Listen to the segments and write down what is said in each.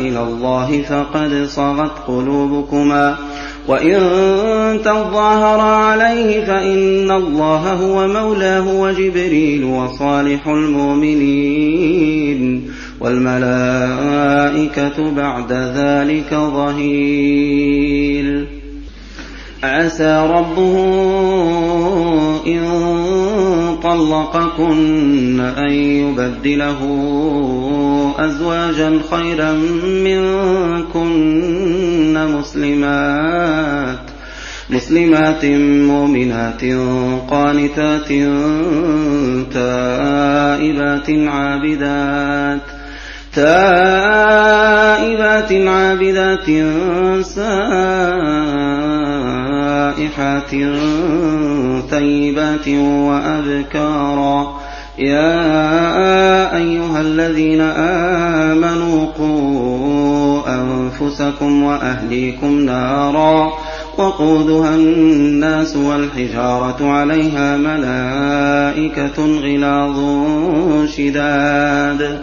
إلى الله فقد صغت قلوبكما. وإن تظاهرا عليه فإن الله هو مولاه وجبريل وصالح المؤمنين. والملائكة بعد ذلك ظهير. عسى ربه إن طلقكن أن يبدله أزواجا خيرا منكن مسلمات مسلمات مؤمنات قانتات تائبات عابدات. تائبات عابدات سائحات ثيبات وأبكارا يا أيها الذين آمنوا قوا أنفسكم وأهليكم نارا وقودها الناس والحجارة عليها ملائكة غلاظ شداد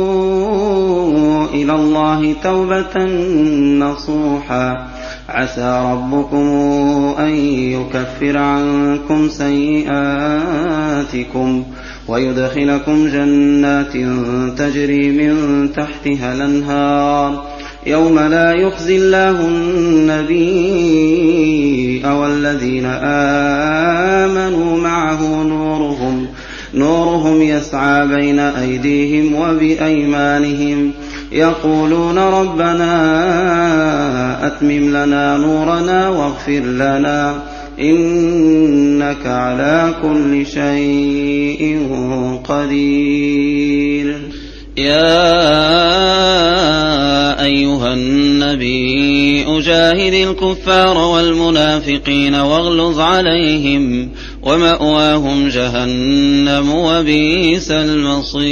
الله توبة نصوحا. عسى ربكم أن يكفر عنكم سيئاتكم ويدخلكم جنات تجري من تحتها الأنهار. يوم لا يخزي الله النبي والذين آمنوا معه نورهم. نورهم يسعى بين أيديهم وبأيمانهم. يقولون ربنا أتمم لنا نورنا واغفر لنا إنك على كل شيء قدير. يا أيها النبي أجاهد الكفار والمنافقين واغلظ عليهم ومأواهم جهنم وبئس المصير.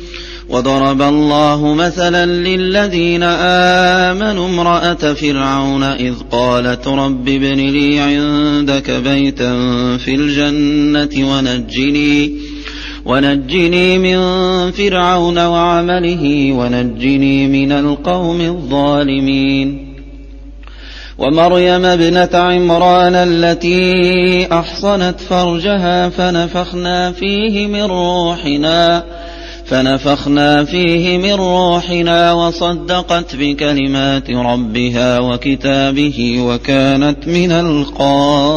وضرب الله مثلا للذين آمنوا امرأة فرعون إذ قالت رب ابن لي عندك بيتا في الجنة ونجني ونجني من فرعون وعمله ونجني من القوم الظالمين ومريم ابنة عمران التي أحصنت فرجها فنفخنا فيه من روحنا فنفخنا فيه من روحنا وصدقت بكلمات ربها وكتابه وكانت من القانتين.